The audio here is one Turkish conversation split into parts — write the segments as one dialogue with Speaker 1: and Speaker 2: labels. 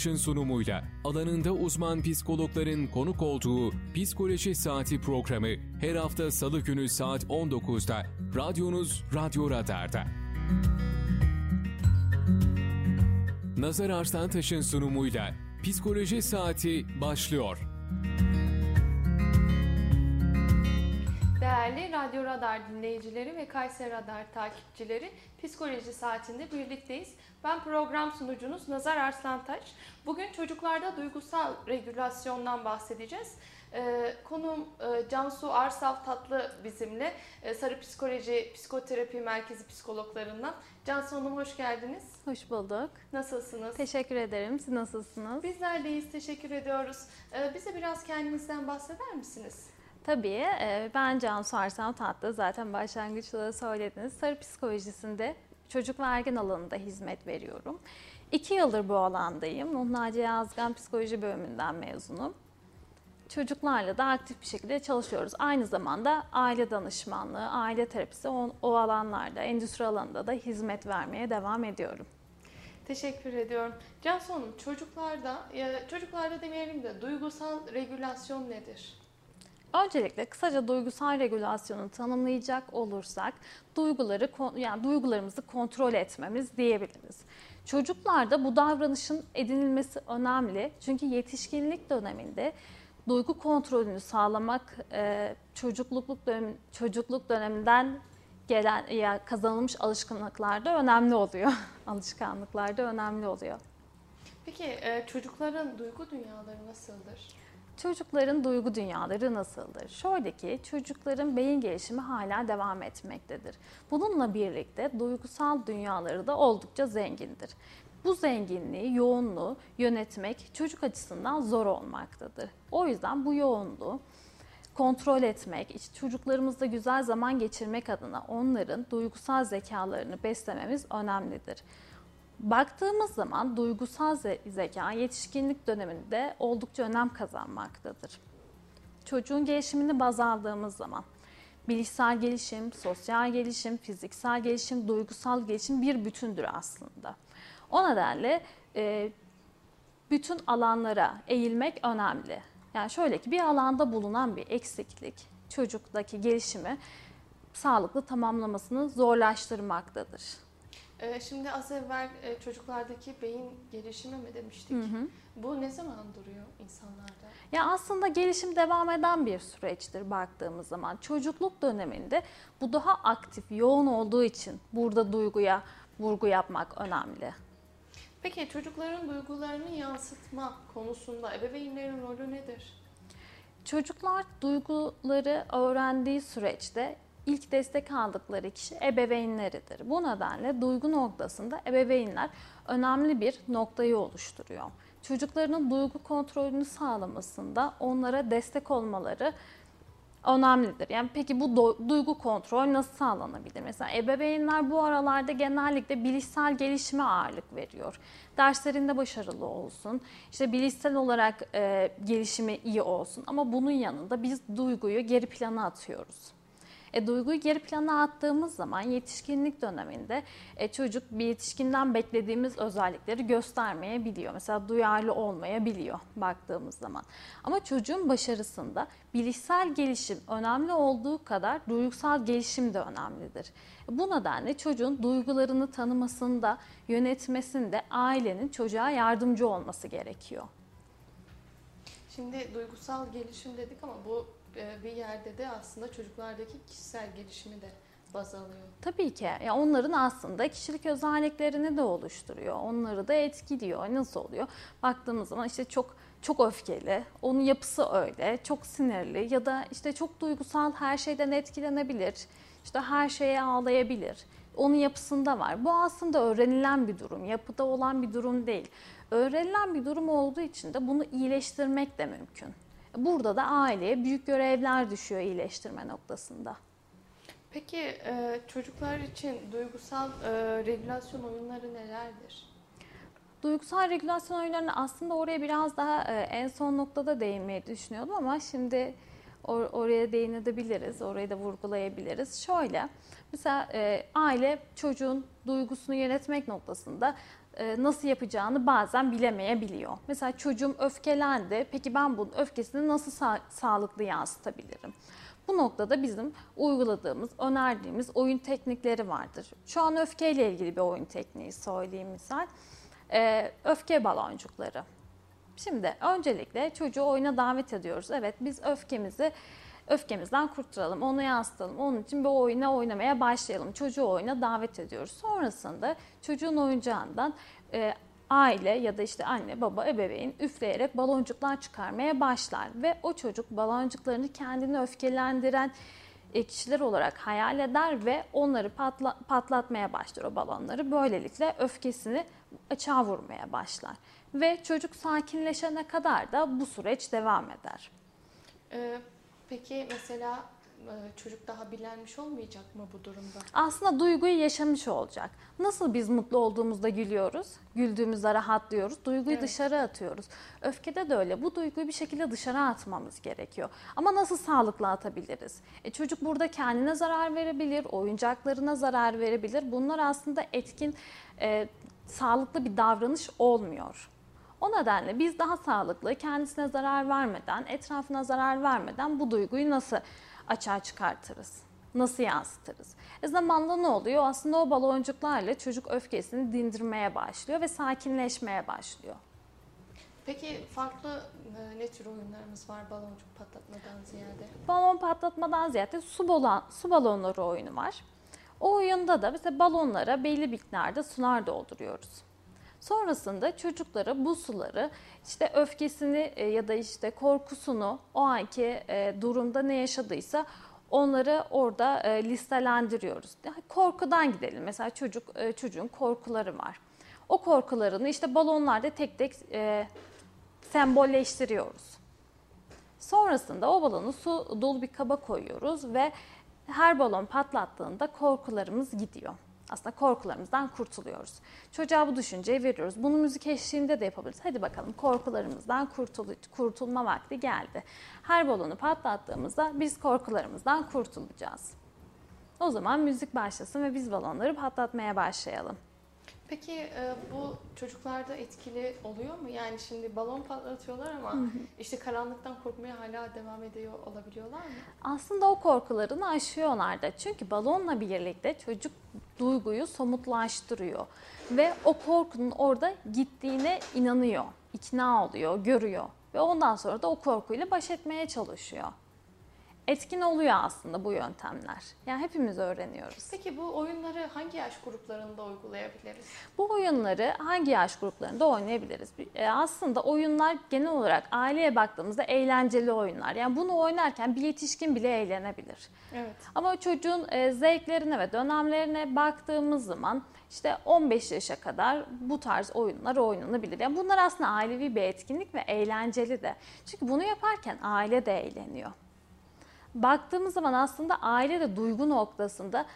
Speaker 1: Işın sunumuyla alanında uzman psikologların konuk olduğu Psikoloji Saati programı her hafta salı günü saat 19'da radyonuz Radyo Radar'da. Nazar Arslantaş'ın sunumuyla Psikoloji Saati başlıyor.
Speaker 2: Değerli Radyo Radar dinleyicileri ve Kayseri Radar takipçileri Psikoloji Saati'nde birlikteyiz. Ben program sunucunuz Nazar Arslantaş. Bugün çocuklarda duygusal regülasyondan bahsedeceğiz. Ee, konuğum e, Cansu Arsav Tatlı bizimle e, Sarı Psikoloji Psikoterapi Merkezi psikologlarından. Cansu Hanım hoş geldiniz.
Speaker 3: Hoş bulduk.
Speaker 2: Nasılsınız?
Speaker 3: Teşekkür ederim. Siz nasılsınız?
Speaker 2: Bizler deyiz. Teşekkür ediyoruz. Ee, bize biraz kendinizden bahseder misiniz?
Speaker 3: Tabii. e, Ben Cansu Arslan Tatlı. Zaten başlangıçta da söylediniz. Sarı psikolojisinde çocuk ve ergen alanında hizmet veriyorum. İki yıldır bu alandayım. Nuh Naciye Yazgan Psikoloji bölümünden mezunum. Çocuklarla da aktif bir şekilde çalışıyoruz. Aynı zamanda aile danışmanlığı, aile terapisi o, o alanlarda, endüstri alanında da hizmet vermeye devam ediyorum.
Speaker 2: Teşekkür ediyorum. Cansu Hanım çocuklarda, ya çocuklarda demeyelim de duygusal regülasyon nedir?
Speaker 3: Öncelikle kısaca duygusal regülasyonu tanımlayacak olursak duyguları yani duygularımızı kontrol etmemiz diyebiliriz. Çocuklarda bu davranışın edinilmesi önemli. Çünkü yetişkinlik döneminde duygu kontrolünü sağlamak e, çocukluk dönem, çocukluk döneminden gelen ya kazanılmış alışkanlıklarda önemli oluyor. Alışkanlıklarda önemli oluyor.
Speaker 2: Peki e, çocukların duygu dünyaları nasıldır?
Speaker 3: Çocukların duygu dünyaları nasıldır? Şöyle ki çocukların beyin gelişimi hala devam etmektedir. Bununla birlikte duygusal dünyaları da oldukça zengindir. Bu zenginliği, yoğunluğu yönetmek çocuk açısından zor olmaktadır. O yüzden bu yoğunluğu kontrol etmek, işte çocuklarımızla güzel zaman geçirmek adına onların duygusal zekalarını beslememiz önemlidir. Baktığımız zaman duygusal zeka yetişkinlik döneminde oldukça önem kazanmaktadır. Çocuğun gelişimini baz aldığımız zaman bilişsel gelişim, sosyal gelişim, fiziksel gelişim, duygusal gelişim bir bütündür aslında. O nedenle e, bütün alanlara eğilmek önemli. Yani şöyle ki bir alanda bulunan bir eksiklik çocuktaki gelişimi sağlıklı tamamlamasını zorlaştırmaktadır.
Speaker 2: Ee, şimdi az evvel e, çocuklardaki beyin gelişimi mi demiştik? Hı hı. Bu ne zaman duruyor insanlarda?
Speaker 3: Ya aslında gelişim devam eden bir süreçtir baktığımız zaman. Çocukluk döneminde bu daha aktif, yoğun olduğu için burada duyguya vurgu yapmak önemli.
Speaker 2: Peki çocukların duygularını yansıtma konusunda ebeveynlerin rolü nedir?
Speaker 3: Çocuklar duyguları öğrendiği süreçte ilk destek aldıkları kişi ebeveynleridir. Bu nedenle duygu noktasında ebeveynler önemli bir noktayı oluşturuyor. Çocuklarının duygu kontrolünü sağlamasında onlara destek olmaları önemlidir. Yani peki bu duygu kontrol nasıl sağlanabilir? Mesela ebeveynler bu aralarda genellikle bilişsel gelişime ağırlık veriyor. Derslerinde başarılı olsun, işte bilişsel olarak e, gelişimi iyi olsun ama bunun yanında biz duyguyu geri plana atıyoruz. E, duyguyu geri plana attığımız zaman yetişkinlik döneminde e, çocuk bir yetişkinden beklediğimiz özellikleri göstermeyebiliyor. Mesela duyarlı olmayabiliyor baktığımız zaman. Ama çocuğun başarısında bilişsel gelişim önemli olduğu kadar duygusal gelişim de önemlidir. Bu nedenle çocuğun duygularını tanımasında, yönetmesinde ailenin çocuğa yardımcı olması gerekiyor.
Speaker 2: Şimdi duygusal gelişim dedik ama bu e, bir yerde de aslında çocuklardaki kişisel gelişimi de baz alıyor.
Speaker 3: Tabii ki. Ya onların aslında kişilik özelliklerini de oluşturuyor. Onları da etkiliyor. Nasıl oluyor? Baktığımız zaman işte çok çok öfkeli, onun yapısı öyle, çok sinirli ya da işte çok duygusal her şeyden etkilenebilir. İşte her şeye ağlayabilir. Onun yapısında var. Bu aslında öğrenilen bir durum, yapıda olan bir durum değil. Öğrenilen bir durum olduğu için de bunu iyileştirmek de mümkün. Burada da aileye büyük görevler düşüyor iyileştirme noktasında.
Speaker 2: Peki e, çocuklar için duygusal e, regülasyon oyunları nelerdir?
Speaker 3: Duygusal regülasyon oyunlarını aslında oraya biraz daha e, en son noktada değinmeyi düşünüyordum ama şimdi or- oraya değinebiliriz, orayı da vurgulayabiliriz. Şöyle, mesela aile çocuğun duygusunu yönetmek noktasında nasıl yapacağını bazen bilemeyebiliyor. Mesela çocuğum öfkelendi. Peki ben bu öfkesini nasıl sa- sağlıklı yansıtabilirim? Bu noktada bizim uyguladığımız, önerdiğimiz oyun teknikleri vardır. Şu an öfkeyle ilgili bir oyun tekniği söyleyeyim misal. Ee, öfke baloncukları. Şimdi öncelikle çocuğu oyuna davet ediyoruz. Evet biz öfkemizi öfkemizden kurtulalım, onu yansıtalım. Onun için bir oyuna oynamaya başlayalım. Çocuğu oyuna davet ediyoruz. Sonrasında çocuğun oyuncağından e, aile ya da işte anne, baba, ebeveyn üfleyerek baloncuklar çıkarmaya başlar ve o çocuk baloncuklarını kendini öfkelendiren e, kişiler olarak hayal eder ve onları patla, patlatmaya başlar o balonları. Böylelikle öfkesini açığa vurmaya başlar. Ve çocuk sakinleşene kadar da bu süreç devam eder.
Speaker 2: Ee, peki mesela e, çocuk daha bilenmiş olmayacak mı bu durumda?
Speaker 3: Aslında duyguyu yaşamış olacak. Nasıl biz mutlu olduğumuzda gülüyoruz, güldüğümüzde rahatlıyoruz, duyguyu
Speaker 2: Evet.
Speaker 3: dışarı atıyoruz. Öfkede de öyle. Bu duyguyu bir şekilde dışarı atmamız gerekiyor. Ama nasıl sağlıklı atabiliriz? E çocuk burada kendine zarar verebilir, oyuncaklarına zarar verebilir. Bunlar aslında etkin, e, sağlıklı bir davranış olmuyor. O nedenle biz daha sağlıklı, kendisine zarar vermeden, etrafına zarar vermeden bu duyguyu nasıl açığa çıkartırız? Nasıl yansıtırız? E zamanla ne oluyor? Aslında o baloncuklarla çocuk öfkesini dindirmeye başlıyor ve sakinleşmeye başlıyor.
Speaker 2: Peki farklı e, ne tür oyunlarımız var baloncuk patlatmadan ziyade?
Speaker 3: Balon patlatmadan ziyade su, balon, su balonları oyunu var. O oyunda da mesela balonlara belli miktarda sular dolduruyoruz. Sonrasında çocuklara bu suları işte öfkesini e, ya da işte korkusunu o anki e, durumda ne yaşadıysa onları orada e, listelendiriyoruz. Korkudan gidelim. Mesela çocuk çocuğun korkuları var. O korkularını işte balonlarda tek tek sembolleştiriyoruz. Sonrasında o balonu su dolu bir kaba koyuyoruz ve her balon patlattığında korkularımız gidiyor. Aslında korkularımızdan kurtuluyoruz. Çocuğa bu düşünceyi veriyoruz. Bunu müzik eşliğinde de yapabiliriz. Hadi bakalım korkularımızdan kurtul kurtulma vakti geldi. Her balonu patlattığımızda biz korkularımızdan kurtulacağız. O zaman müzik başlasın ve biz balonları patlatmaya başlayalım.
Speaker 2: Peki e, bu çocuklarda etkili oluyor mu? Yani şimdi balon patlatıyorlar ama işte karanlıktan korkmaya hala devam ediyor olabiliyorlar mı?
Speaker 3: Aslında o korkularını aşıyorlar da. Çünkü balonla birlikte çocuk duyguyu somutlaştırıyor. Ve o korkunun orada gittiğine inanıyor, ikna oluyor, görüyor. Ve ondan sonra da o korkuyla baş etmeye çalışıyor. Etkin oluyor aslında bu yöntemler. Yani hepimiz öğreniyoruz.
Speaker 2: Peki bu oyunları hangi yaş gruplarında uygulayabiliriz?
Speaker 3: Bu oyunları hangi yaş gruplarında oynayabiliriz? E, aslında oyunlar genel olarak aileye baktığımızda eğlenceli oyunlar. Yani bunu oynarken bir yetişkin bile eğlenebilir.
Speaker 2: Evet.
Speaker 3: Ama çocuğun e, zevklerine ve dönemlerine baktığımız zaman işte 15 yaşa kadar bu tarz oyunlar oynanabilir. Yani bunlar aslında ailevi bir etkinlik ve eğlenceli de. Çünkü bunu yaparken aile de eğleniyor. Baktığımız zaman aslında aile de duygu noktasında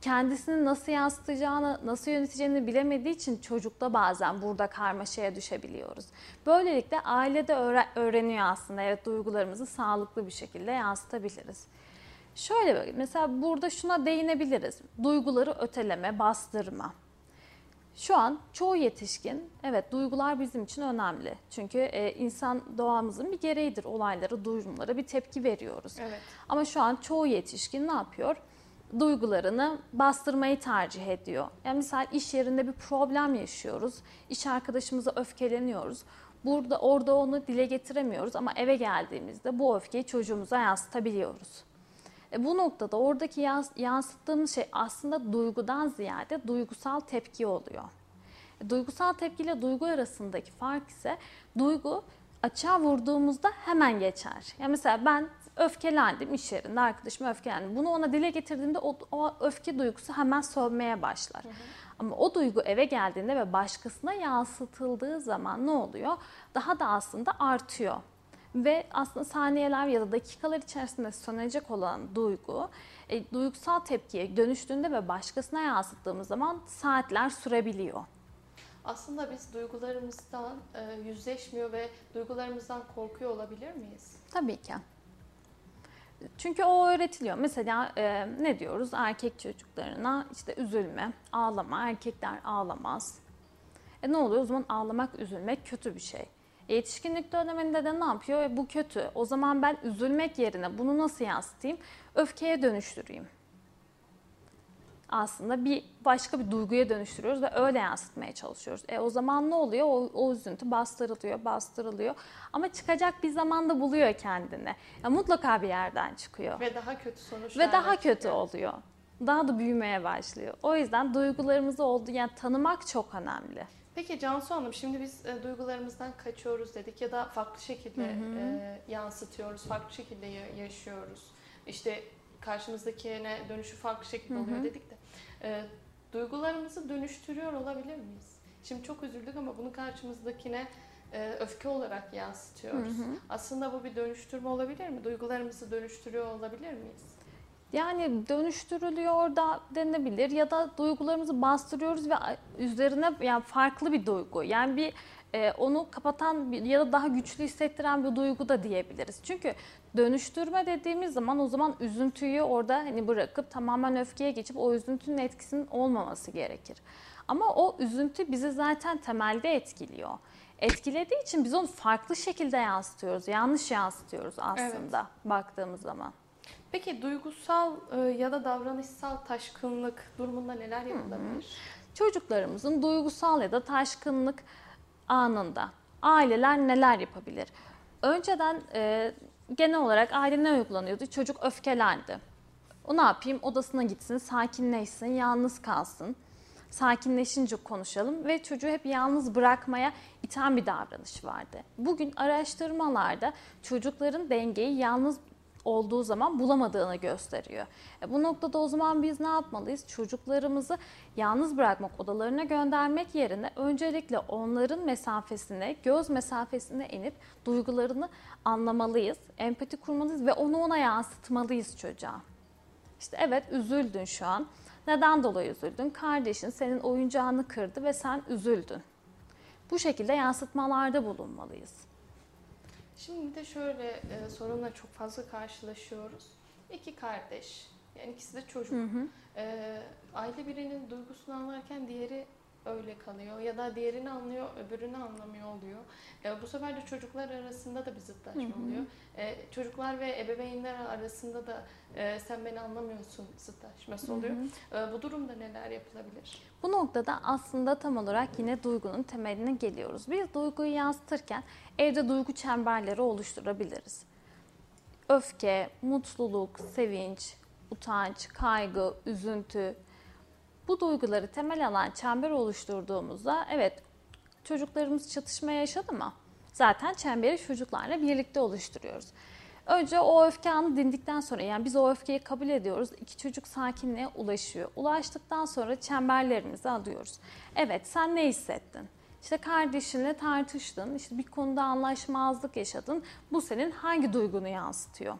Speaker 3: kendisini nasıl yansıtacağını, nasıl yöneteceğini bilemediği için çocukta bazen burada karmaşaya düşebiliyoruz. Böylelikle aile de öğre- öğreniyor aslında evet duygularımızı sağlıklı bir şekilde yansıtabiliriz. Şöyle mesela burada şuna değinebiliriz. Duyguları öteleme, bastırma. Şu an çoğu yetişkin, evet duygular bizim için önemli. Çünkü e, insan doğamızın bir gereğidir olaylara, durumlara bir tepki veriyoruz.
Speaker 2: Evet.
Speaker 3: Ama şu an çoğu yetişkin ne yapıyor? Duygularını bastırmayı tercih ediyor. Yani misal iş yerinde bir problem yaşıyoruz. İş arkadaşımıza öfkeleniyoruz. Burada orada onu dile getiremiyoruz ama eve geldiğimizde bu öfkeyi çocuğumuza yansıtabiliyoruz. E bu noktada oradaki yans- yansıttığımız şey aslında duygudan ziyade duygusal tepki oluyor. E, duygusal tepkiyle duygu arasındaki fark ise duygu açığa vurduğumuzda hemen geçer. Yani mesela ben öfkelendim iş yerinde arkadaşım öfkelendi. Bunu ona dile getirdiğimde o, o öfke duygusu hemen sönmeye başlar. Ama o duygu eve geldiğinde ve başkasına yansıtıldığı zaman ne oluyor? Daha da aslında artıyor. Ve aslında saniyeler ya da dakikalar içerisinde sönecek olan duygu, e, duygusal tepkiye dönüştüğünde ve başkasına yansıttığımız zaman saatler sürebiliyor.
Speaker 2: Aslında biz duygularımızdan e, yüzleşmiyor ve duygularımızdan korkuyor olabilir miyiz?
Speaker 3: Tabii ki. Çünkü o öğretiliyor. Mesela e, ne diyoruz erkek çocuklarına işte üzülme, ağlama, erkekler ağlamaz. E ne oluyor? O zaman ağlamak, üzülmek kötü bir şey. E yetişkinlik döneminde de ne yapıyor? E bu kötü. O zaman ben üzülmek yerine bunu nasıl yansıtayım? Öfkeye dönüştüreyim aslında bir başka bir duyguya dönüştürüyoruz ve öyle yansıtmaya çalışıyoruz. E o zaman ne oluyor? O, o üzüntü bastırılıyor, bastırılıyor. Ama çıkacak bir zamanda buluyor kendini. Ya mutlaka bir yerden çıkıyor.
Speaker 2: Ve daha kötü sonuçlar.
Speaker 3: Ve daha kötü oluyor. Daha da büyümeye başlıyor. O yüzden duygularımızı oldu yani tanımak çok önemli.
Speaker 2: Peki Cansu Hanım şimdi biz e, duygularımızdan kaçıyoruz dedik ya da farklı şekilde e, yansıtıyoruz, farklı şekilde yaşıyoruz. İşte karşımızdakine dönüşü farklı şekilde oluyor dedik de. E, duygularımızı dönüştürüyor olabilir miyiz? Şimdi çok üzüldük ama bunu karşımızdakine e, öfke olarak yansıtıyoruz. Hı hı. Aslında bu bir dönüştürme olabilir mi? Duygularımızı dönüştürüyor olabilir miyiz?
Speaker 3: Yani dönüştürülüyor da denebilir ya da duygularımızı bastırıyoruz ve üzerine yani farklı bir duygu. Yani bir e, onu kapatan ya da daha güçlü hissettiren bir duygu da diyebiliriz. Çünkü dönüştürme dediğimiz zaman o zaman üzüntüyü orada hani bırakıp tamamen öfkeye geçip o üzüntünün etkisinin olmaması gerekir. Ama o üzüntü bizi zaten temelde etkiliyor. Etkilediği için biz onu farklı şekilde yansıtıyoruz. Yanlış yansıtıyoruz aslında evet. baktığımız zaman.
Speaker 2: Peki duygusal e, ya da davranışsal taşkınlık durumunda neler yapılabilir?
Speaker 3: Çocuklarımızın duygusal ya da taşkınlık anında aileler neler yapabilir? Önceden e, genel olarak aile ne uygulanıyordu? Çocuk öfkelendi. O ne yapayım? Odasına gitsin, sakinleşsin, yalnız kalsın. Sakinleşince konuşalım ve çocuğu hep yalnız bırakmaya iten bir davranış vardı. Bugün araştırmalarda çocukların dengeyi yalnız olduğu zaman bulamadığını gösteriyor. E bu noktada o zaman biz ne yapmalıyız? Çocuklarımızı yalnız bırakmak, odalarına göndermek yerine öncelikle onların mesafesine, göz mesafesine inip duygularını anlamalıyız, empati kurmalıyız ve onu ona yansıtmalıyız çocuğa. İşte evet üzüldün şu an. Neden dolayı üzüldün? Kardeşin senin oyuncağını kırdı ve sen üzüldün. Bu şekilde yansıtmalarda bulunmalıyız.
Speaker 2: Şimdi de şöyle e, sorunla çok fazla karşılaşıyoruz. İki kardeş, yani ikisi de çocuk. Hı hı. E, aile birinin duygusunu anlarken diğeri öyle kalıyor ya da diğerini anlıyor öbürünü anlamıyor oluyor. E, bu sefer de çocuklar arasında da bir zıtlaşma hı hı. oluyor. E, çocuklar ve ebeveynler arasında da e, sen beni anlamıyorsun zıtlaşması oluyor. E, bu durumda neler yapılabilir?
Speaker 3: Bu noktada aslında tam olarak yine duygunun temeline geliyoruz. Biz duyguyu yansıtırken evde duygu çemberleri oluşturabiliriz. Öfke, mutluluk, sevinç, utanç, kaygı, üzüntü, bu duyguları temel alan çember oluşturduğumuzda evet çocuklarımız çatışma yaşadı mı? Zaten çemberi çocuklarla birlikte oluşturuyoruz. Önce o öfke anı dindikten sonra yani biz o öfkeyi kabul ediyoruz. İki çocuk sakinliğe ulaşıyor. Ulaştıktan sonra çemberlerimizi alıyoruz. Evet sen ne hissettin? İşte kardeşinle tartıştın, işte bir konuda anlaşmazlık yaşadın. Bu senin hangi duygunu yansıtıyor?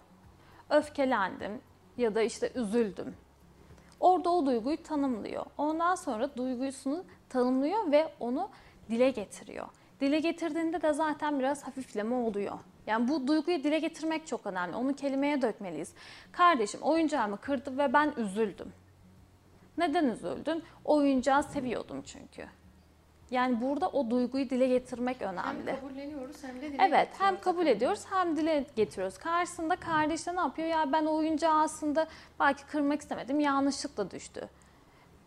Speaker 3: Öfkelendim ya da işte üzüldüm Orada o duyguyu tanımlıyor. Ondan sonra duygusunu tanımlıyor ve onu dile getiriyor. Dile getirdiğinde de zaten biraz hafifleme oluyor. Yani bu duyguyu dile getirmek çok önemli. Onu kelimeye dökmeliyiz. Kardeşim oyuncağımı kırdı ve ben üzüldüm. Neden üzüldün? Oyuncağı seviyordum çünkü. Yani burada o duyguyu dile getirmek önemli.
Speaker 2: Hem kabulleniyoruz hem de dile
Speaker 3: Evet hem kabul ediyoruz hem dile getiriyoruz. Karşısında kardeş de ne yapıyor? Ya ben oyuncağı aslında belki kırmak istemedim yanlışlıkla düştü.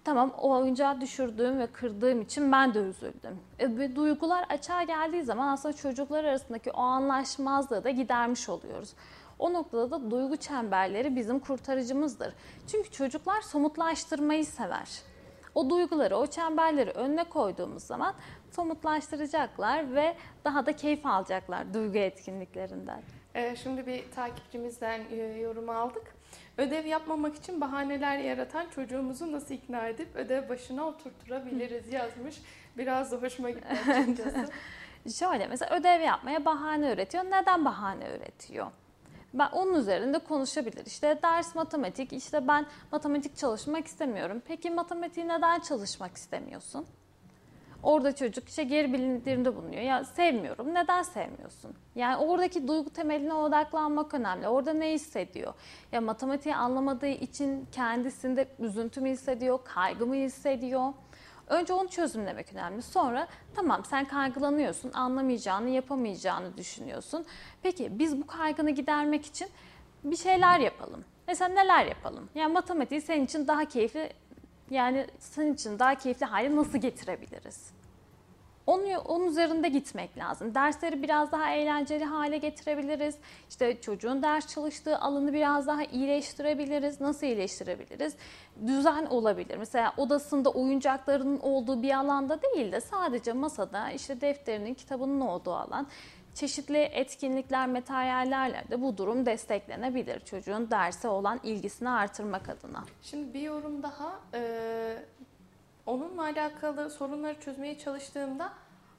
Speaker 3: Tamam o oyuncağı düşürdüğüm ve kırdığım için ben de üzüldüm. E, ve duygular açığa geldiği zaman aslında çocuklar arasındaki o anlaşmazlığı da gidermiş oluyoruz. O noktada da duygu çemberleri bizim kurtarıcımızdır. Çünkü çocuklar somutlaştırmayı sever o duyguları, o çemberleri önüne koyduğumuz zaman somutlaştıracaklar ve daha da keyif alacaklar duygu etkinliklerinden.
Speaker 2: Ee, şimdi bir takipçimizden e, yorum aldık. Ödev yapmamak için bahaneler yaratan çocuğumuzu nasıl ikna edip ödev başına oturtturabiliriz yazmış. Biraz da hoşuma gitti açıkçası.
Speaker 3: Şöyle mesela ödev yapmaya bahane üretiyor. Neden bahane üretiyor? Ben onun üzerinde konuşabilir. İşte ders matematik, işte ben matematik çalışmak istemiyorum. Peki matematiği neden çalışmak istemiyorsun? Orada çocuk işte geri bildirimde bulunuyor. Ya sevmiyorum. Neden sevmiyorsun? Yani oradaki duygu temeline odaklanmak önemli. Orada ne hissediyor? Ya matematiği anlamadığı için kendisinde üzüntü mü hissediyor, kaygı mı hissediyor? Önce onu çözümlemek önemli. Sonra tamam sen kaygılanıyorsun, anlamayacağını, yapamayacağını düşünüyorsun. Peki biz bu kaygını gidermek için bir şeyler yapalım. Mesela neler yapalım? Yani matematiği senin için daha keyifli yani senin için daha keyifli hale nasıl getirebiliriz? Onun, onun üzerinde gitmek lazım. Dersleri biraz daha eğlenceli hale getirebiliriz. İşte çocuğun ders çalıştığı alanı biraz daha iyileştirebiliriz. Nasıl iyileştirebiliriz? Düzen olabilir. Mesela odasında oyuncaklarının olduğu bir alanda değil de sadece masada işte defterinin, kitabının olduğu alan çeşitli etkinlikler, materyallerle de bu durum desteklenebilir. Çocuğun derse olan ilgisini artırmak adına.
Speaker 2: Şimdi bir yorum daha. Ee, onunla alakalı sorunları çözmeye çalıştığımda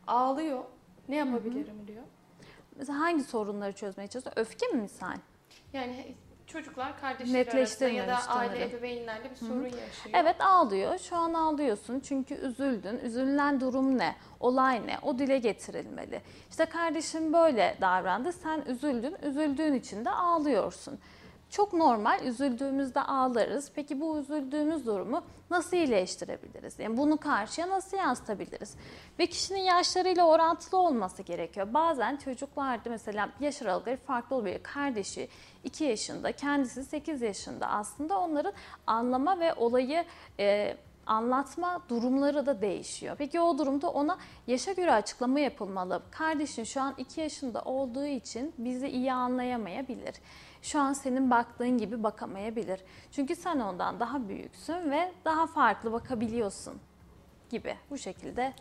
Speaker 2: ağlıyor. Ne yapabilirim diyor.
Speaker 3: Mesela hangi sorunları çözmeye çalışıyor? Öfke mi misal?
Speaker 2: Yani çocuklar kardeşleri arasında ya da aile
Speaker 3: sanırım.
Speaker 2: ebeveynlerle bir sorun yaşıyor.
Speaker 3: Evet ağlıyor. Şu an ağlıyorsun çünkü üzüldün. Üzülülen durum ne? Olay ne? O dile getirilmeli. İşte kardeşim böyle davrandı. Sen üzüldün. Üzüldüğün için de ağlıyorsun. Çok normal. Üzüldüğümüzde ağlarız. Peki bu üzüldüğümüz durumu nasıl iyileştirebiliriz? Yani bunu karşıya nasıl yansıtabiliriz? Ve kişinin yaşlarıyla orantılı olması gerekiyor. Bazen çocuklarda mesela yaş aralıkları farklı olabilir. Kardeşi 2 yaşında, kendisi 8 yaşında. Aslında onların anlama ve olayı e, anlatma durumları da değişiyor. Peki o durumda ona yaşa göre açıklama yapılmalı. Kardeşin şu an 2 yaşında olduğu için bizi iyi anlayamayabilir. Şu an senin baktığın gibi bakamayabilir. Çünkü sen ondan daha büyüksün ve daha farklı bakabiliyorsun gibi bu şekilde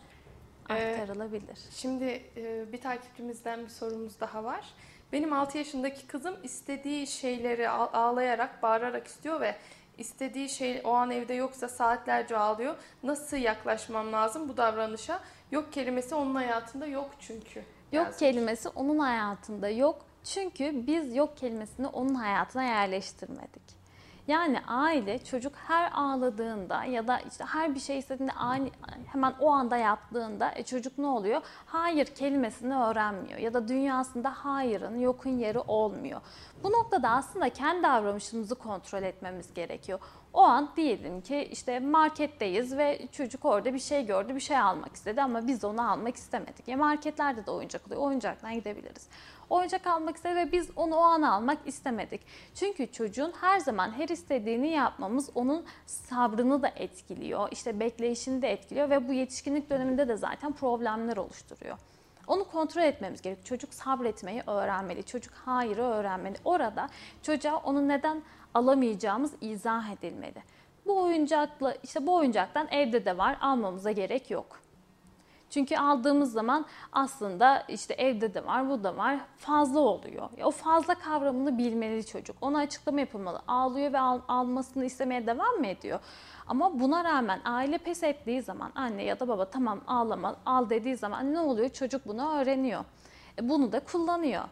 Speaker 2: Ee,
Speaker 3: aktarılabilir.
Speaker 2: Şimdi e, bir takipçimizden bir sorumuz daha var. Benim 6 yaşındaki kızım istediği şeyleri ağ- ağlayarak, bağırarak istiyor ve istediği şey o an evde yoksa saatlerce ağlıyor. Nasıl yaklaşmam lazım bu davranışa? Yok kelimesi onun hayatında yok çünkü.
Speaker 3: Yok
Speaker 2: yazmış.
Speaker 3: kelimesi onun hayatında yok. Çünkü biz yok kelimesini onun hayatına yerleştirmedik. Yani aile çocuk her ağladığında ya da işte her bir şey istediğinde ani, hemen o anda yaptığında e, çocuk ne oluyor? Hayır kelimesini öğrenmiyor ya da dünyasında hayırın yokun yeri olmuyor. Bu noktada aslında kendi davranışımızı kontrol etmemiz gerekiyor. O an diyelim ki işte marketteyiz ve çocuk orada bir şey gördü, bir şey almak istedi ama biz onu almak istemedik. Ya marketlerde de oyuncak oluyor, oyuncaktan gidebiliriz. Oyuncak almak istedi ve biz onu o an almak istemedik. Çünkü çocuğun her zaman her istediğini yapmamız onun sabrını da etkiliyor, işte bekleyişini de etkiliyor ve bu yetişkinlik döneminde de zaten problemler oluşturuyor. Onu kontrol etmemiz gerekiyor. Çocuk sabretmeyi öğrenmeli. Çocuk hayırı öğrenmeli. Orada çocuğa onu neden alamayacağımız izah edilmeli. Bu oyuncakla işte bu oyuncaktan evde de var. Almamıza gerek yok. Çünkü aldığımız zaman aslında işte evde de var, bu da var. Fazla oluyor. O fazla kavramını bilmeli çocuk. Ona açıklama yapılmalı. Ağlıyor ve al- almasını istemeye devam mı ediyor? Ama buna rağmen aile pes ettiği zaman anne ya da baba tamam ağlama al dediği zaman ne oluyor? Çocuk bunu öğreniyor. E, bunu da kullanıyor.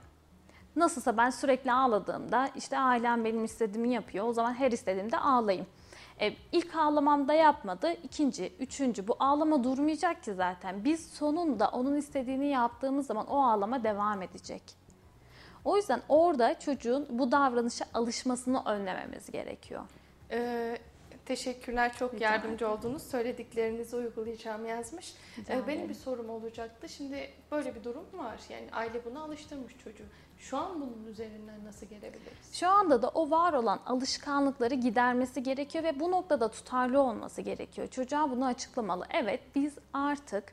Speaker 3: Nasılsa ben sürekli ağladığımda işte ailem benim istediğimi yapıyor. O zaman her istediğimde ağlayayım. E, ilk ağlamamda yapmadı. ikinci, üçüncü bu ağlama durmayacak ki zaten. Biz sonunda onun istediğini yaptığımız zaman o ağlama devam edecek. O yüzden orada çocuğun bu davranışa alışmasını önlememiz gerekiyor.
Speaker 2: Ee, teşekkürler çok
Speaker 3: Rica
Speaker 2: yardımcı oldunuz. Söylediklerinizi uygulayacağım yazmış.
Speaker 3: Rica
Speaker 2: Ee, benim
Speaker 3: ederim.
Speaker 2: bir sorum olacaktı. Şimdi böyle bir durum var. Yani aile bunu alıştırmış çocuğu. Şu an bunun üzerinden nasıl gelebiliriz?
Speaker 3: Şu anda da o var olan alışkanlıkları gidermesi gerekiyor ve bu noktada tutarlı olması gerekiyor. Çocuğa bunu açıklamalı. Evet biz artık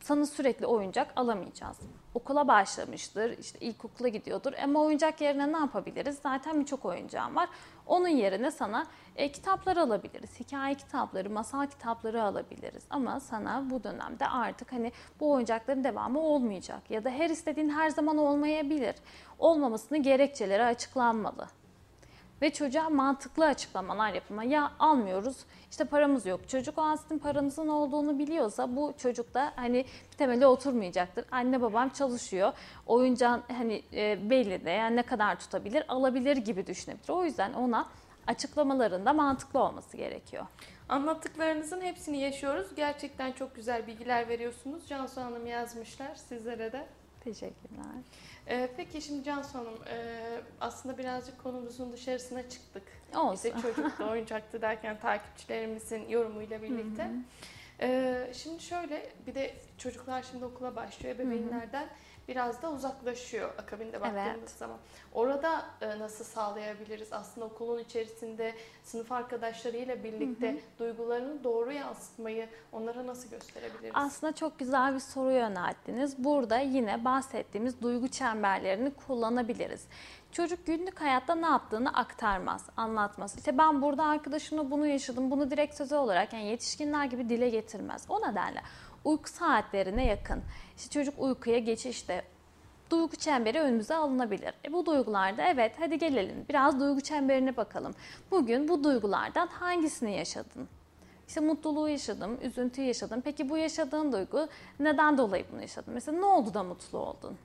Speaker 3: sana sürekli oyuncak alamayacağız. Okula başlamıştır, işte ilkokula gidiyordur ama oyuncak yerine ne yapabiliriz? Zaten birçok oyuncağım var. Onun yerine sana e, kitaplar alabiliriz. Hikaye kitapları, masal kitapları alabiliriz. Ama sana bu dönemde artık hani bu oyuncakların devamı olmayacak. Ya da her istediğin her zaman olmayabilir. Olmamasının gerekçeleri açıklanmalı. Ve çocuğa mantıklı açıklamalar yapılmalı. Ya almıyoruz, işte paramız yok. Çocuk o aslında paranızın olduğunu biliyorsa bu çocuk da hani bir temele oturmayacaktır. Anne babam çalışıyor. Oyuncağın hani e, belli de yani ne kadar tutabilir, alabilir gibi düşünebilir. O yüzden ona açıklamalarında mantıklı olması gerekiyor.
Speaker 2: Anlattıklarınızın hepsini yaşıyoruz. Gerçekten çok güzel bilgiler veriyorsunuz. Cansu Hanım yazmışlar sizlere de.
Speaker 3: Teşekkürler.
Speaker 2: Ee, peki şimdi Cansu Hanım e, aslında birazcık konumuzun dışarısına çıktık.
Speaker 3: Olsun.
Speaker 2: İşte çocukta oyuncaktı derken takipçilerimizin yorumuyla birlikte. Ee, şimdi şöyle bir de çocuklar şimdi okula başlıyor. Ebeveynlerden biraz da uzaklaşıyor akabinde baktığımız
Speaker 3: Evet.
Speaker 2: zaman. Orada e, nasıl sağlayabiliriz? Aslında okulun içerisinde sınıf arkadaşlarıyla birlikte duygularını doğru yansıtmayı onlara nasıl gösterebiliriz?
Speaker 3: Aslında çok güzel bir soru yönelttiniz. Burada yine bahsettiğimiz duygu çemberlerini kullanabiliriz. Çocuk günlük hayatta ne yaptığını aktarmaz, anlatmaz. İşte ben burada arkadaşımla bunu yaşadım, bunu direkt söze olarak yani yetişkinler gibi dile getirmez. O nedenle uyku saatlerine yakın. İşte çocuk uykuya geçişte duygu çemberi önümüze alınabilir. E bu duygularda evet hadi gelelim biraz duygu çemberine bakalım. Bugün bu duygulardan hangisini yaşadın? İşte mutluluğu yaşadım, üzüntüyü yaşadım. Peki bu yaşadığın duygu neden dolayı bunu yaşadın? Mesela ne oldu da mutlu oldun?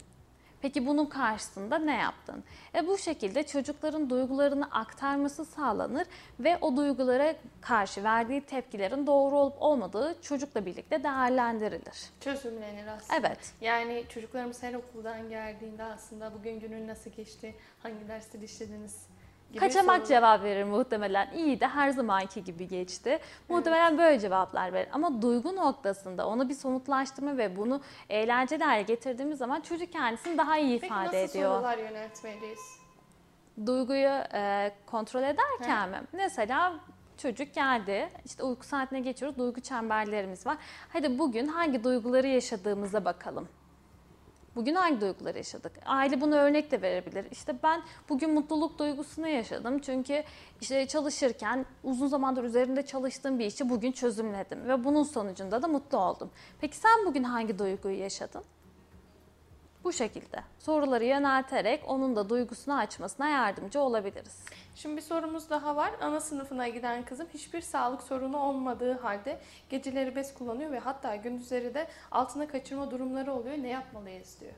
Speaker 3: Peki bunun karşısında ne yaptın? E bu şekilde çocukların duygularını aktarması sağlanır ve o duygulara karşı verdiği tepkilerin doğru olup olmadığı çocukla birlikte değerlendirilir.
Speaker 2: Çözümlenir aslında.
Speaker 3: Evet.
Speaker 2: Yani çocuklarımız her okuldan geldiğinde aslında bugün günün nasıl geçti, hangi dersleri işlediniz gibi
Speaker 3: Kaçamak
Speaker 2: sorular-
Speaker 3: cevap verir muhtemelen. İyi de her zamanki gibi geçti. Muhtemelen böyle cevaplar verir. Ama duygu noktasında onu bir somutlaştırma ve bunu eğlenceli hale getirdiğimiz zaman çocuk kendisini daha iyi
Speaker 2: Peki
Speaker 3: ifade
Speaker 2: nasıl
Speaker 3: ediyor.
Speaker 2: sorular yöneltmeliyiz?
Speaker 3: Duyguyu e, kontrol ederken mi? Mesela çocuk geldi, işte uyku saatine geçiyoruz, duygu çemberlerimiz var. Hadi bugün hangi duyguları yaşadığımıza bakalım. Bugün hangi duyguları yaşadık? Aile bunu örnek de verebilir. İşte ben bugün mutluluk duygusunu yaşadım. Çünkü işte çalışırken uzun zamandır üzerinde çalıştığım bir işi bugün çözümledim. Ve bunun sonucunda da mutlu oldum. Peki sen bugün hangi duyguyu yaşadın? Bu şekilde soruları yönelterek onun da duygusunu açmasına yardımcı olabiliriz.
Speaker 2: Şimdi bir sorumuz daha var. Ana sınıfına giden kızım hiçbir sağlık sorunu olmadığı halde geceleri bez kullanıyor ve hatta gündüzleri de altına kaçırma durumları oluyor. Ne yapmalıyız diyor.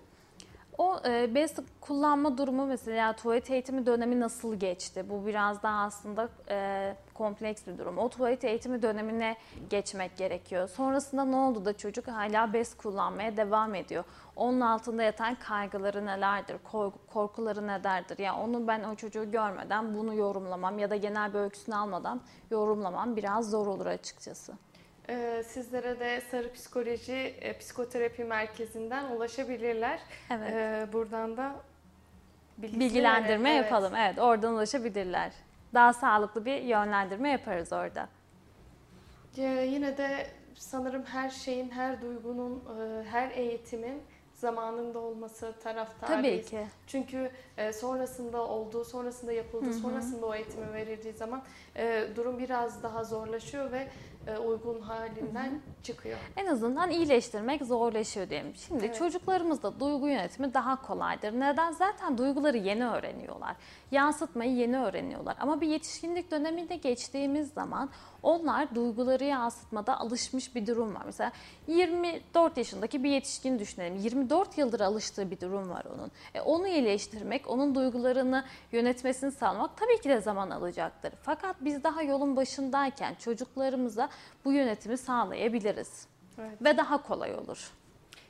Speaker 3: O e, bez kullanma durumu mesela tuvalet eğitimi dönemi nasıl geçti? Bu biraz daha aslında e, kompleks bir durum. O tuvalet eğitimi dönemine geçmek gerekiyor. Sonrasında ne oldu da çocuk hala bez kullanmaya devam ediyor? Onun altında yatan kaygıları nelerdir? Kork- Korkuları nelerdir? Yani onu ben o çocuğu görmeden bunu yorumlamam ya da genel bir öyküsünü almadan yorumlamam biraz zor olur açıkçası.
Speaker 2: Ee, sizlere de Sarı Psikoloji e, Psikoterapi Merkezi'nden ulaşabilirler.
Speaker 3: Evet.
Speaker 2: Ee, buradan da
Speaker 3: Bilgilendirme.
Speaker 2: Evet.
Speaker 3: yapalım. Evet, oradan ulaşabilirler. Daha sağlıklı bir yönlendirme yaparız orada.
Speaker 2: Yine de sanırım her şeyin, her duygunun, e, her eğitimin zamanında olması taraftarıyız.
Speaker 3: Tabii ki.
Speaker 2: Çünkü e, sonrasında olduğu, sonrasında yapıldığı, sonrasında o eğitimi verildiği zaman e, durum biraz daha zorlaşıyor ve uygun halinden çıkıyor.
Speaker 3: En azından iyileştirmek zorlaşıyor diyelim. Şimdi
Speaker 2: Evet.
Speaker 3: çocuklarımızda duygu yönetimi daha kolaydır. Neden? Zaten duyguları yeni öğreniyorlar. Yansıtmayı yeni öğreniyorlar. Ama bir yetişkinlik döneminde geçtiğimiz zaman onlar duyguları yansıtmada alışmış bir durum var. Mesela 24 yaşındaki bir yetişkin düşünelim. 24 yıldır alıştığı bir durum var onun. E, onu iyileştirmek, onun duygularını yönetmesini sağlamak tabii ki de zaman alacaktır. Fakat biz daha yolun başındayken çocuklarımıza bu yönetimi sağlayabiliriz.
Speaker 2: Evet.
Speaker 3: Ve daha kolay olur.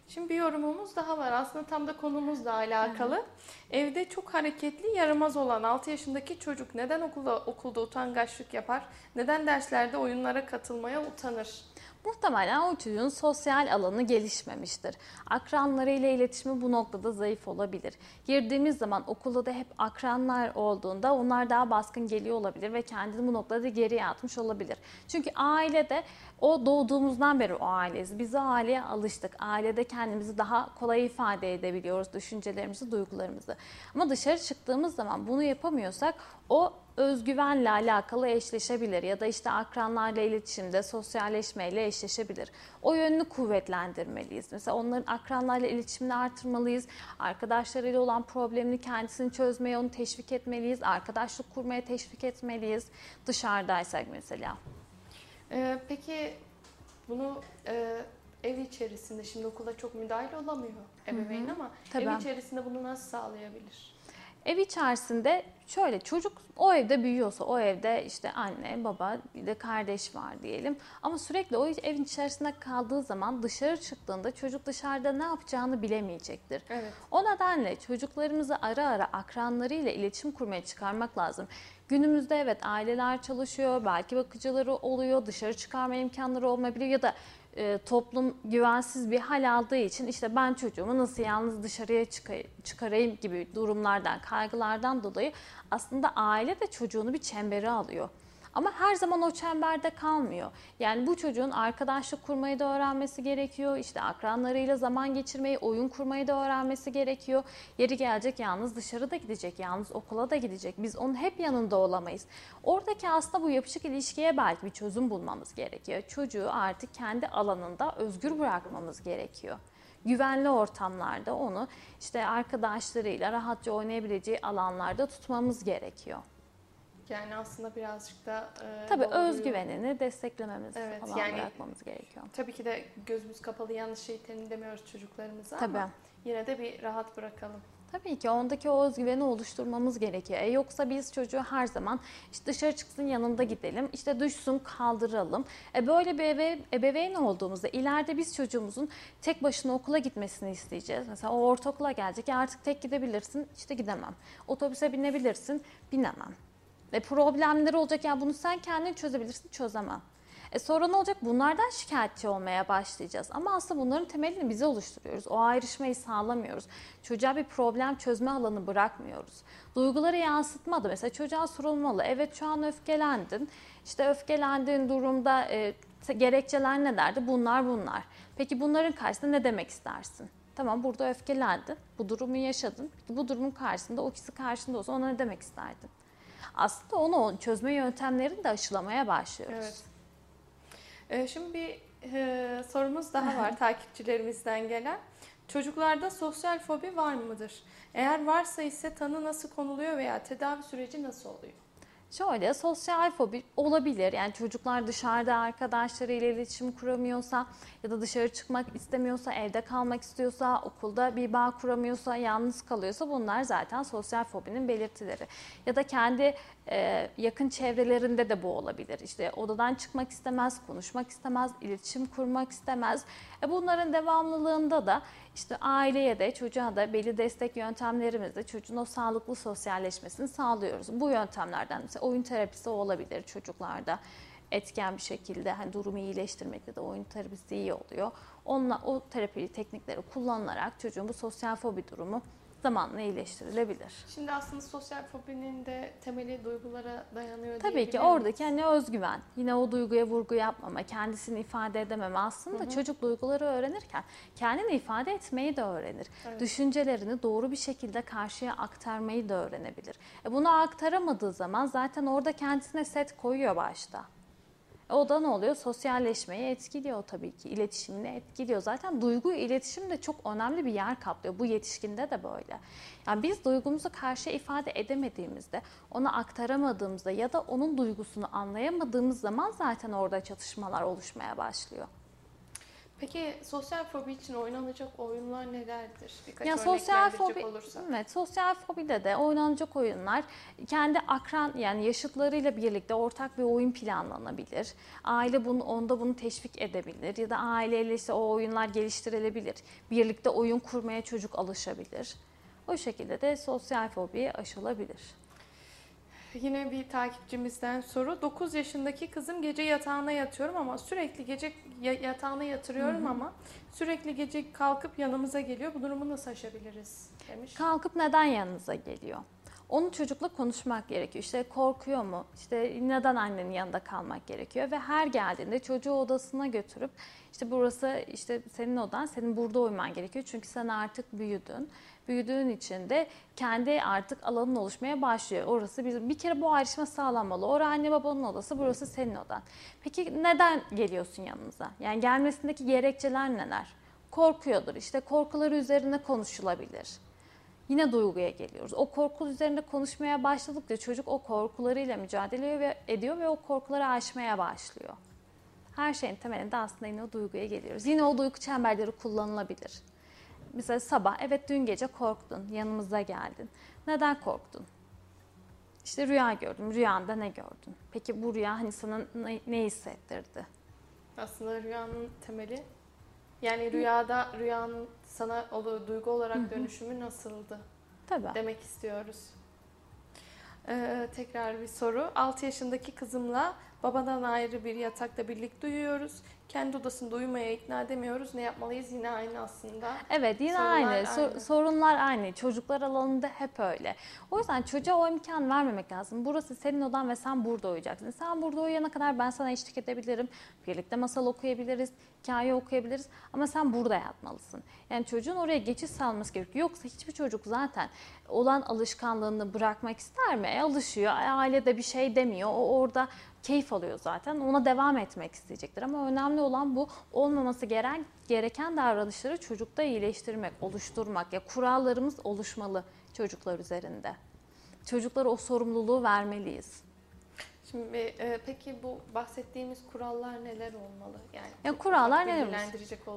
Speaker 2: Şimdi bir yorumumuz daha var. Aslında tam da konumuzla alakalı. Evde çok hareketli, yaramaz olan 6 yaşındaki çocuk neden okulda okulda utangaçlık yapar? Neden derslerde oyunlara katılmaya utanır?
Speaker 3: Muhtemelen o çocuğun sosyal alanı gelişmemiştir. Akranlarıyla iletişimi bu noktada zayıf olabilir. Girdiğimiz zaman okulda da hep akranlar olduğunda onlar daha baskın geliyor olabilir ve kendini bu noktada geriye atmış olabilir. Çünkü ailede o doğduğumuzdan beri o aileyiz. Biz o aileye alıştık. Ailede kendimizi daha kolay ifade edebiliyoruz. Düşüncelerimizi, duygularımızı. Ama dışarı çıktığımız zaman bunu yapamıyorsak o özgüvenle alakalı eşleşebilir ya da işte akranlarla iletişimde sosyalleşmeyle eşleşebilir. O yönünü kuvvetlendirmeliyiz. Mesela onların akranlarla iletişimini artırmalıyız. Arkadaşlarıyla olan problemini kendisini çözmeye onu teşvik etmeliyiz. Arkadaşlık kurmaya teşvik etmeliyiz. Dışarıdaysak mesela.
Speaker 2: Ee, peki bunu e, ev içerisinde şimdi okulda çok müdahil olamıyor ebeveyn ama
Speaker 3: Tabii.
Speaker 2: ev içerisinde bunu nasıl sağlayabilir?
Speaker 3: Ev içerisinde şöyle çocuk o evde büyüyorsa o evde işte anne baba bir de kardeş var diyelim ama sürekli o evin içerisinde kaldığı zaman dışarı çıktığında çocuk dışarıda ne yapacağını bilemeyecektir.
Speaker 2: Evet.
Speaker 3: O nedenle çocuklarımızı ara ara akranlarıyla iletişim kurmaya çıkarmak lazım. Günümüzde evet aileler çalışıyor, belki bakıcıları oluyor, dışarı çıkarma imkanları olmayabiliyor ya da e, toplum güvensiz bir hal aldığı için işte ben çocuğumu nasıl yalnız dışarıya çıkarayım gibi durumlardan, kaygılardan dolayı aslında aile de çocuğunu bir çembere alıyor. Ama her zaman o çemberde kalmıyor. Yani bu çocuğun arkadaşlık kurmayı da öğrenmesi gerekiyor. İşte akranlarıyla zaman geçirmeyi, oyun kurmayı da öğrenmesi gerekiyor. Yeri gelecek yalnız dışarıda gidecek, yalnız okula da gidecek. Biz onun hep yanında olamayız. Oradaki aslında bu yapışık ilişkiye belki bir çözüm bulmamız gerekiyor. Çocuğu artık kendi alanında özgür bırakmamız gerekiyor güvenli ortamlarda onu işte arkadaşlarıyla rahatça oynayabileceği alanlarda tutmamız gerekiyor.
Speaker 2: Yani aslında birazcık da
Speaker 3: e, Tabii doğruyu... özgüvenini desteklememiz evet, falan yani, bırakmamız gerekiyor.
Speaker 2: Tabii ki de gözümüz kapalı yanlış şey demiyoruz çocuklarımıza tabii. ama yine de bir rahat bırakalım.
Speaker 3: Tabii ki ondaki o özgüveni oluşturmamız gerekiyor. E yoksa biz çocuğu her zaman işte dışarı çıksın yanında gidelim, işte düşsün kaldıralım. E böyle bir ebe, ebeveyn olduğumuzda ileride biz çocuğumuzun tek başına okula gitmesini isteyeceğiz. Mesela o ortaokula gelecek ya artık tek gidebilirsin, işte gidemem. Otobüse binebilirsin, binemem. E problemleri olacak yani bunu sen kendin çözebilirsin, çözemem. E sonra ne olacak? Bunlardan şikayetçi olmaya başlayacağız. Ama aslında bunların temelini bize oluşturuyoruz. O ayrışmayı sağlamıyoruz. Çocuğa bir problem çözme alanı bırakmıyoruz. Duyguları yansıtmadı. Mesela çocuğa sorulmalı. Evet şu an öfkelendin. İşte öfkelendiğin durumda e, gerekçeler ne derdi? Bunlar bunlar. Peki bunların karşısında ne demek istersin? Tamam burada öfkelendin. Bu durumu yaşadın. Bu durumun karşısında o kişi karşında olsa ona ne demek isterdin? Aslında onu çözme yöntemlerini de aşılamaya başlıyoruz. Evet.
Speaker 2: Ee, şimdi bir e, sorumuz daha var takipçilerimizden gelen. Çocuklarda sosyal fobi var mıdır? Eğer varsa ise tanı nasıl konuluyor veya tedavi süreci nasıl oluyor?
Speaker 3: Şöyle sosyal fobi olabilir. Yani çocuklar dışarıda arkadaşlarıyla iletişim kuramıyorsa ya da dışarı çıkmak istemiyorsa, evde kalmak istiyorsa, okulda bir bağ kuramıyorsa, yalnız kalıyorsa bunlar zaten sosyal fobinin belirtileri. Ya da kendi e, yakın çevrelerinde de bu olabilir. İşte odadan çıkmak istemez, konuşmak istemez, iletişim kurmak istemez. E bunların devamlılığında da işte aileye de çocuğa da belli destek yöntemlerimizle çocuğun o sağlıklı sosyalleşmesini sağlıyoruz. Bu yöntemlerden mesela oyun terapisi olabilir çocuklarda etken bir şekilde hani durumu iyileştirmekte de oyun terapisi iyi oluyor. Onunla o terapi teknikleri kullanılarak çocuğun bu sosyal fobi durumu zamanla iyileştirilebilir.
Speaker 2: Şimdi aslında sosyal fobinin de temeli duygulara dayanıyor
Speaker 3: Tabii ki oradaki hani özgüven, yine o duyguya vurgu yapmama, kendisini ifade edememe aslında hı hı. çocuk duyguları öğrenirken kendini ifade etmeyi de öğrenir. Evet. Düşüncelerini doğru bir şekilde karşıya aktarmayı da öğrenebilir. E bunu aktaramadığı zaman zaten orada kendisine set koyuyor başta. O da ne oluyor? Sosyalleşmeyi etkiliyor tabii ki. İletişimini etkiliyor. Zaten duygu iletişim de çok önemli bir yer kaplıyor. Bu yetişkinde de böyle. Yani biz duygumuzu karşı ifade edemediğimizde, ona aktaramadığımızda ya da onun duygusunu anlayamadığımız zaman zaten orada çatışmalar oluşmaya başlıyor.
Speaker 2: Peki sosyal fobi için oynanacak oyunlar nelerdir? Birkaç ya sosyal fobi olursa.
Speaker 3: Evet, sosyal fobide de oynanacak oyunlar kendi akran yani yaşıtlarıyla birlikte ortak bir oyun planlanabilir. Aile bunu onda bunu teşvik edebilir ya da aileyle işte o oyunlar geliştirilebilir. Birlikte oyun kurmaya çocuk alışabilir. O şekilde de sosyal fobi aşılabilir.
Speaker 2: Yine bir takipçimizden soru. 9 yaşındaki kızım gece yatağına yatıyorum ama sürekli gece yatağına yatırıyorum hı hı. ama sürekli gece kalkıp yanımıza geliyor. Bu durumu nasıl aşabiliriz demiş.
Speaker 3: Kalkıp neden yanınıza geliyor? Onu çocukla konuşmak gerekiyor. İşte korkuyor mu? İşte neden annenin yanında kalmak gerekiyor? Ve her geldiğinde çocuğu odasına götürüp işte burası işte senin odan, senin burada uyman gerekiyor. Çünkü sen artık büyüdün büyüdüğün için de kendi artık alanın oluşmaya başlıyor. Orası bir, bir kere bu ayrışma sağlanmalı. Orası anne babanın odası, burası senin odan. Peki neden geliyorsun yanımıza? Yani gelmesindeki gerekçeler neler? Korkuyordur. İşte korkuları üzerine konuşulabilir. Yine duyguya geliyoruz. O korku üzerinde konuşmaya başladıkça çocuk o korkularıyla mücadele ediyor ve o korkuları aşmaya başlıyor. Her şeyin temelinde aslında yine o duyguya geliyoruz. Yine o duygu çemberleri kullanılabilir Mesela sabah evet dün gece korktun, yanımıza geldin. Neden korktun? İşte rüya gördüm. Rüyanda ne gördün? Peki bu rüya hani sana ne, ne hissettirdi?
Speaker 2: Aslında rüyanın temeli yani rüyada rüyanın sana olu, duygu olarak dönüşümü nasıldı
Speaker 3: Tabii.
Speaker 2: demek istiyoruz. Ee, tekrar bir soru. 6 yaşındaki kızımla babadan ayrı bir yatakta birlikte uyuyoruz. Kendi odasında uyumaya ikna edemiyoruz. Ne yapmalıyız? Yine aynı aslında.
Speaker 3: Evet yine
Speaker 2: Sorunlar
Speaker 3: aynı.
Speaker 2: Aynı.
Speaker 3: sorunlar aynı. Çocuklar alanında hep öyle. O yüzden çocuğa o imkan vermemek lazım. Burası senin odan ve sen burada uyuyacaksın. Sen burada uyuyana kadar ben sana eşlik edebilirim. Birlikte masal okuyabiliriz, hikaye okuyabiliriz. Ama sen burada yatmalısın. Yani çocuğun oraya geçiş sağlaması gerekiyor. Yoksa hiçbir çocuk zaten olan alışkanlığını bırakmak ister mi? E, alışıyor. E, aile de bir şey demiyor. O orada keyif alıyor zaten. Ona devam etmek isteyecektir. Ama önemli olan bu olmaması gereken gereken davranışları çocukta iyileştirmek, oluşturmak. Ya kurallarımız oluşmalı çocuklar üzerinde. Çocuklara o sorumluluğu vermeliyiz.
Speaker 2: Şimdi e, peki bu bahsettiğimiz kurallar neler olmalı? Yani
Speaker 3: Ya kurallar neler
Speaker 2: olursak.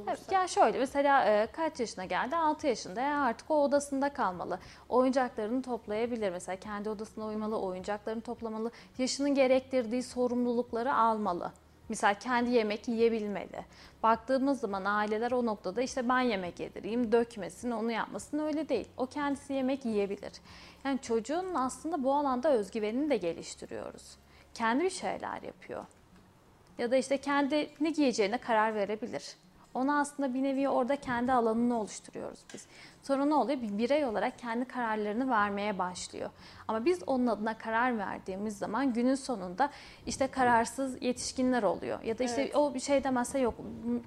Speaker 3: Evet, ya şöyle mesela e, kaç yaşına geldi? 6 yaşında. Ya artık o odasında kalmalı. Oyuncaklarını toplayabilir. Mesela kendi odasına uymalı, oyuncaklarını toplamalı. Yaşının gerektirdiği sorumlulukları almalı. Mesela kendi yemek yiyebilmeli. Baktığımız zaman aileler o noktada işte ben yemek yedireyim, dökmesin, onu yapmasın öyle değil. O kendisi yemek yiyebilir. Yani çocuğun aslında bu alanda özgüvenini de geliştiriyoruz. Kendi bir şeyler yapıyor. Ya da işte kendi ne giyeceğine karar verebilir. Ona aslında bir nevi orada kendi alanını oluşturuyoruz biz. Sonra ne oluyor? Bir birey olarak kendi kararlarını vermeye başlıyor. Ama biz onun adına karar verdiğimiz zaman günün sonunda işte kararsız yetişkinler oluyor. Ya da işte
Speaker 2: Evet.
Speaker 3: o bir şey demezse yok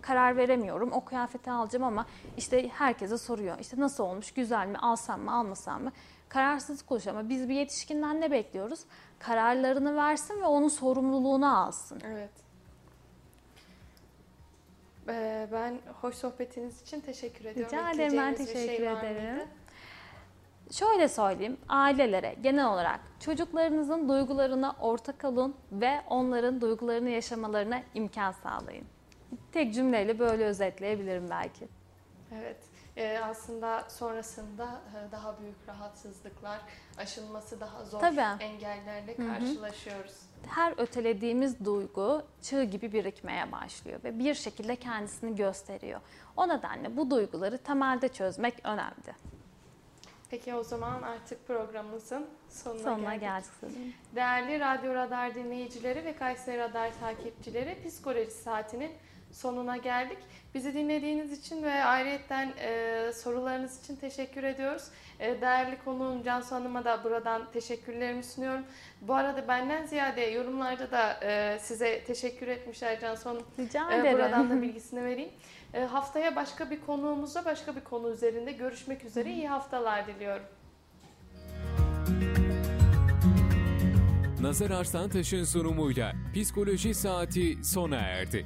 Speaker 3: karar veremiyorum o kıyafeti alacağım ama işte herkese soruyor. İşte nasıl olmuş güzel mi alsam mı almasam mı? Kararsızlık oluşuyor ama biz bir yetişkinden ne bekliyoruz? Kararlarını versin ve onun sorumluluğunu alsın.
Speaker 2: Evet. Ee, ben hoş sohbetiniz için teşekkür ediyorum.
Speaker 3: Rica ederim, ben teşekkür
Speaker 2: şey
Speaker 3: ederim. Şöyle söyleyeyim, ailelere genel olarak çocuklarınızın duygularına ortak olun ve onların duygularını yaşamalarına imkan sağlayın. Tek cümleyle böyle özetleyebilirim belki.
Speaker 2: Evet. Ee, aslında sonrasında e, daha büyük rahatsızlıklar, aşılması daha zor
Speaker 3: Tabii.
Speaker 2: engellerle karşılaşıyoruz.
Speaker 3: Her ötelediğimiz duygu çığ gibi birikmeye başlıyor ve bir şekilde kendisini gösteriyor. O nedenle bu duyguları temelde çözmek önemli.
Speaker 2: Peki o zaman artık programımızın sonuna,
Speaker 3: Sonuna
Speaker 2: geldik.
Speaker 3: geldik.
Speaker 2: Değerli Radyo Radar dinleyicileri ve Kayseri Radar takipçileri Psikoloji Saati'nin sonuna geldik. Bizi dinlediğiniz için ve ayrıyetten e, sorularınız için teşekkür ediyoruz. E, değerli konuğum Cansu Hanım'a da buradan teşekkürlerimi sunuyorum. Bu arada benden ziyade yorumlarda da e, size teşekkür etmişler Cansu Hanım.
Speaker 3: Rica
Speaker 2: E,
Speaker 3: ederim.
Speaker 2: buradan da bilgisini vereyim. E, haftaya başka bir konuğumuzla başka bir konu üzerinde görüşmek üzere. İyi haftalar diliyorum.
Speaker 1: Nazar Arslantaş'ın sunumuyla Psikoloji Saati sona erdi.